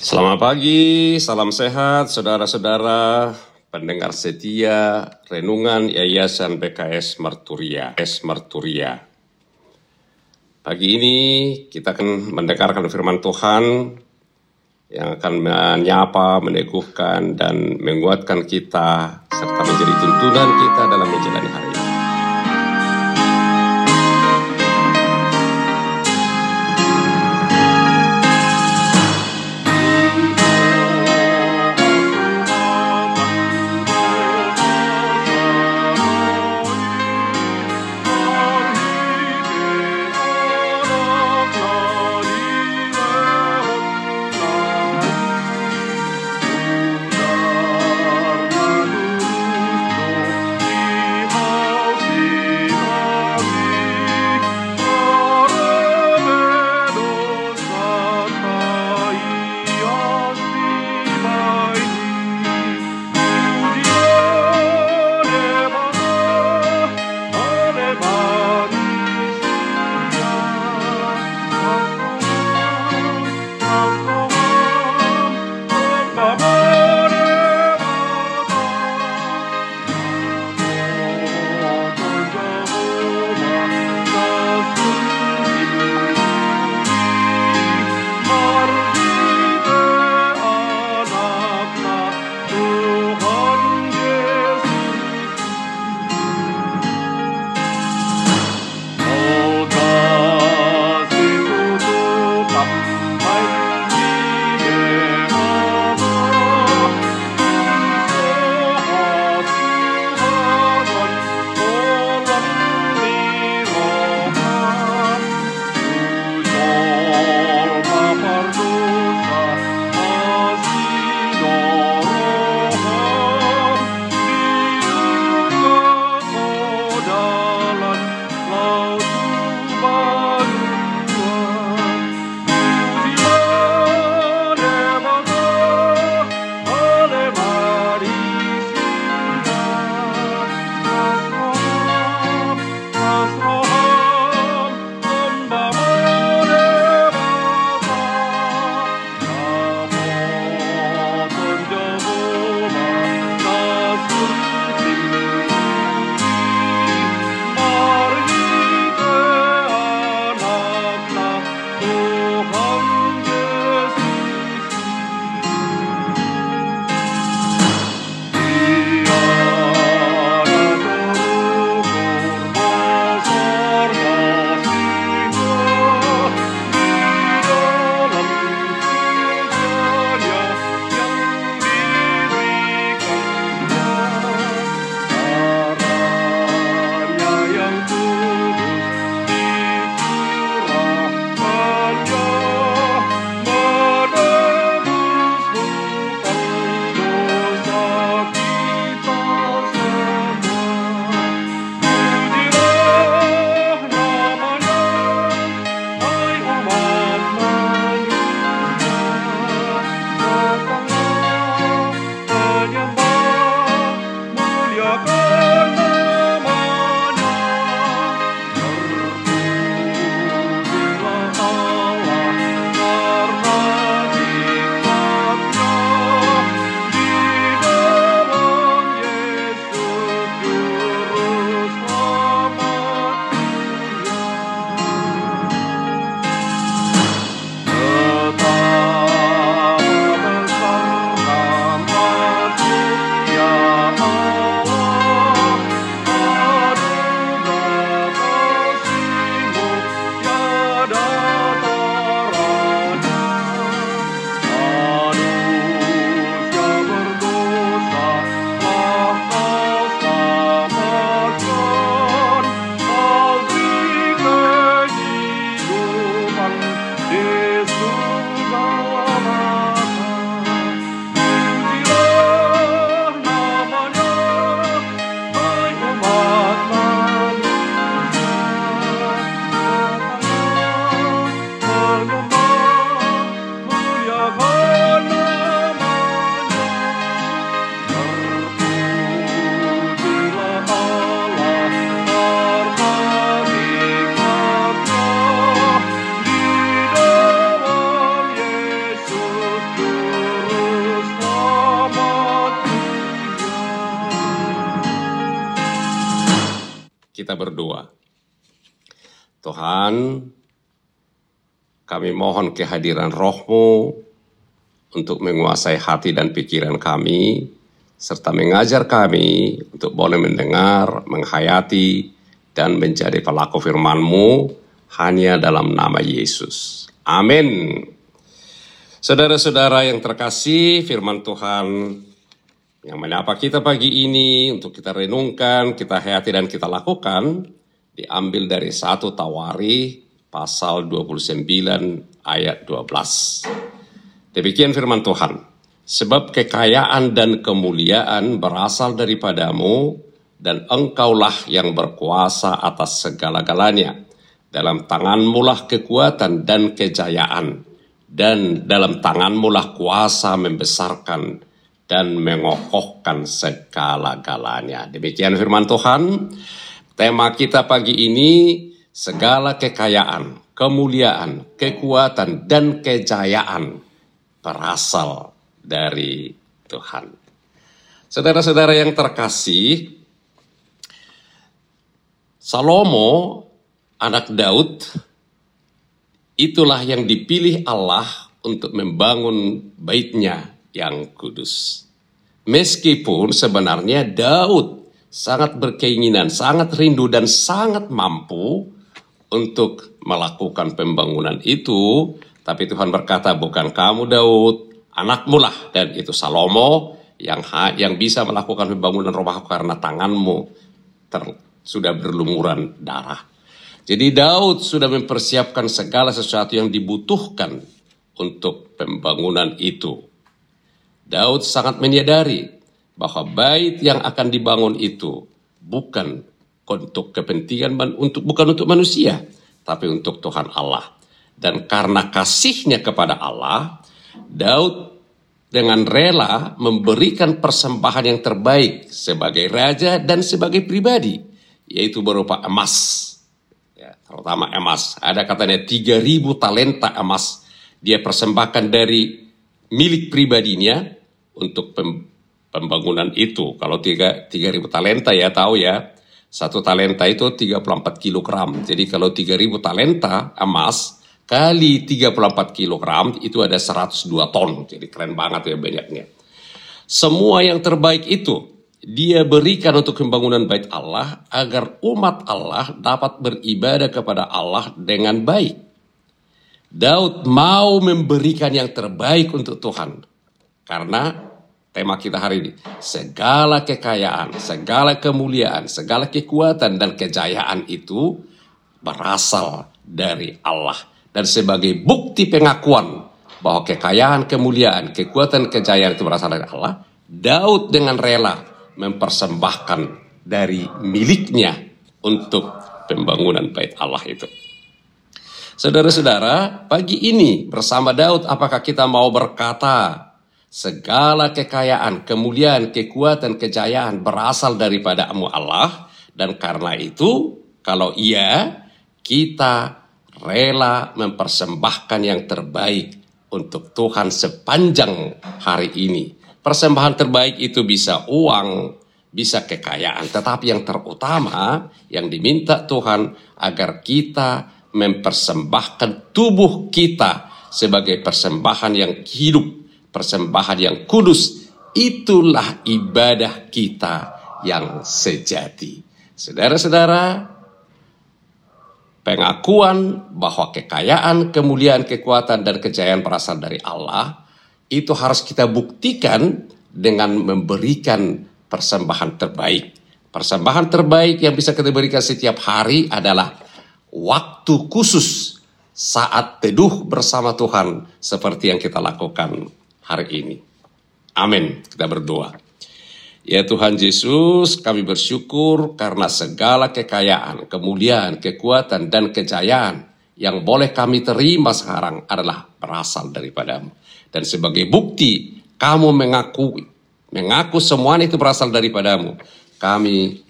Selamat pagi, salam sehat saudara-saudara pendengar setia Renungan Yayasan BKS Marturia, S Marturia. Pagi ini kita akan mendengarkan firman Tuhan yang akan menyapa, meneguhkan, dan menguatkan kita serta menjadi tuntunan kita dalam menjalani hari ini. Berdoa. Tuhan, kami mohon kehadiran rohmu untuk menguasai hati dan pikiran kami, serta mengajar kami untuk boleh mendengar, menghayati, dan menjadi pelaku firman-Mu hanya dalam nama Yesus. Amin. Saudara-saudara yang terkasih, firman Tuhan yang menyapa kita pagi ini untuk kita renungkan, kita hayati dan kita lakukan diambil dari satu Tawari pasal 29 ayat 12. Demikian firman Tuhan. Sebab kekayaan dan kemuliaan berasal daripadamu dan engkaulah yang berkuasa atas segala-galanya. Dalam tanganmulah kekuatan dan kejayaan dan dalam tanganmulah kuasa membesarkan dan mengokohkan segala-galanya. Demikian firman Tuhan. Tema kita pagi ini segala kekayaan, kemuliaan, kekuatan dan kejayaan berasal dari Tuhan. Saudara-saudara yang terkasih, Salomo anak Daud itulah yang dipilih Allah untuk membangun baitnya yang kudus. Meskipun sebenarnya Daud sangat berkeinginan, sangat rindu dan sangat mampu untuk melakukan pembangunan itu, tapi Tuhan berkata bukan kamu Daud, anakmu lah dan itu Salomo yang yang bisa melakukan pembangunan rumahku karena tanganmu ter, sudah berlumuran darah. Jadi Daud sudah mempersiapkan segala sesuatu yang dibutuhkan untuk pembangunan itu. Daud sangat menyadari bahwa bait yang akan dibangun itu bukan untuk kepentingan untuk bukan untuk manusia, tapi untuk Tuhan Allah. Dan karena kasihnya kepada Allah, Daud dengan rela memberikan persembahan yang terbaik sebagai raja dan sebagai pribadi, yaitu berupa emas. Ya, terutama emas. Ada katanya 3000 talenta emas dia persembahkan dari milik pribadinya untuk pembangunan itu. Kalau tiga, tiga ribu talenta ya tahu ya, satu talenta itu 34 kilogram. Jadi kalau tiga ribu talenta emas kali 34 kilogram itu ada 102 ton. Jadi keren banget ya banyaknya. Semua yang terbaik itu dia berikan untuk pembangunan bait Allah agar umat Allah dapat beribadah kepada Allah dengan baik. Daud mau memberikan yang terbaik untuk Tuhan. Karena tema kita hari ini. Segala kekayaan, segala kemuliaan, segala kekuatan dan kejayaan itu berasal dari Allah. Dan sebagai bukti pengakuan bahwa kekayaan, kemuliaan, kekuatan, kejayaan itu berasal dari Allah, Daud dengan rela mempersembahkan dari miliknya untuk pembangunan bait Allah itu. Saudara-saudara, pagi ini bersama Daud apakah kita mau berkata Segala kekayaan, kemuliaan, kekuatan, kejayaan berasal daripada Amu Allah. Dan karena itu, kalau iya, kita rela mempersembahkan yang terbaik untuk Tuhan sepanjang hari ini. Persembahan terbaik itu bisa uang, bisa kekayaan, tetapi yang terutama yang diminta Tuhan agar kita mempersembahkan tubuh kita sebagai persembahan yang hidup persembahan yang kudus, itulah ibadah kita yang sejati. Saudara-saudara, pengakuan bahwa kekayaan, kemuliaan, kekuatan, dan kejayaan berasal dari Allah, itu harus kita buktikan dengan memberikan persembahan terbaik. Persembahan terbaik yang bisa kita berikan setiap hari adalah waktu khusus saat teduh bersama Tuhan seperti yang kita lakukan hari ini. Amin. Kita berdoa. Ya Tuhan Yesus, kami bersyukur karena segala kekayaan, kemuliaan, kekuatan, dan kejayaan yang boleh kami terima sekarang adalah berasal daripadamu. Dan sebagai bukti, kamu mengaku, mengaku semua itu berasal daripadamu. Kami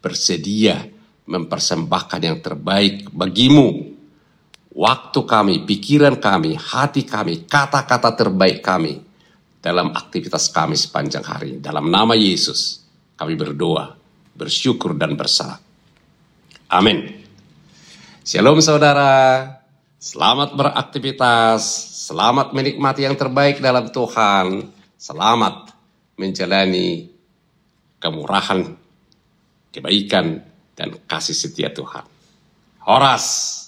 bersedia mempersembahkan yang terbaik bagimu waktu kami, pikiran kami, hati kami, kata-kata terbaik kami dalam aktivitas kami sepanjang hari. Dalam nama Yesus, kami berdoa, bersyukur dan bersalah. Amin. Shalom saudara, selamat beraktivitas, selamat menikmati yang terbaik dalam Tuhan, selamat menjalani kemurahan, kebaikan, dan kasih setia Tuhan. Horas.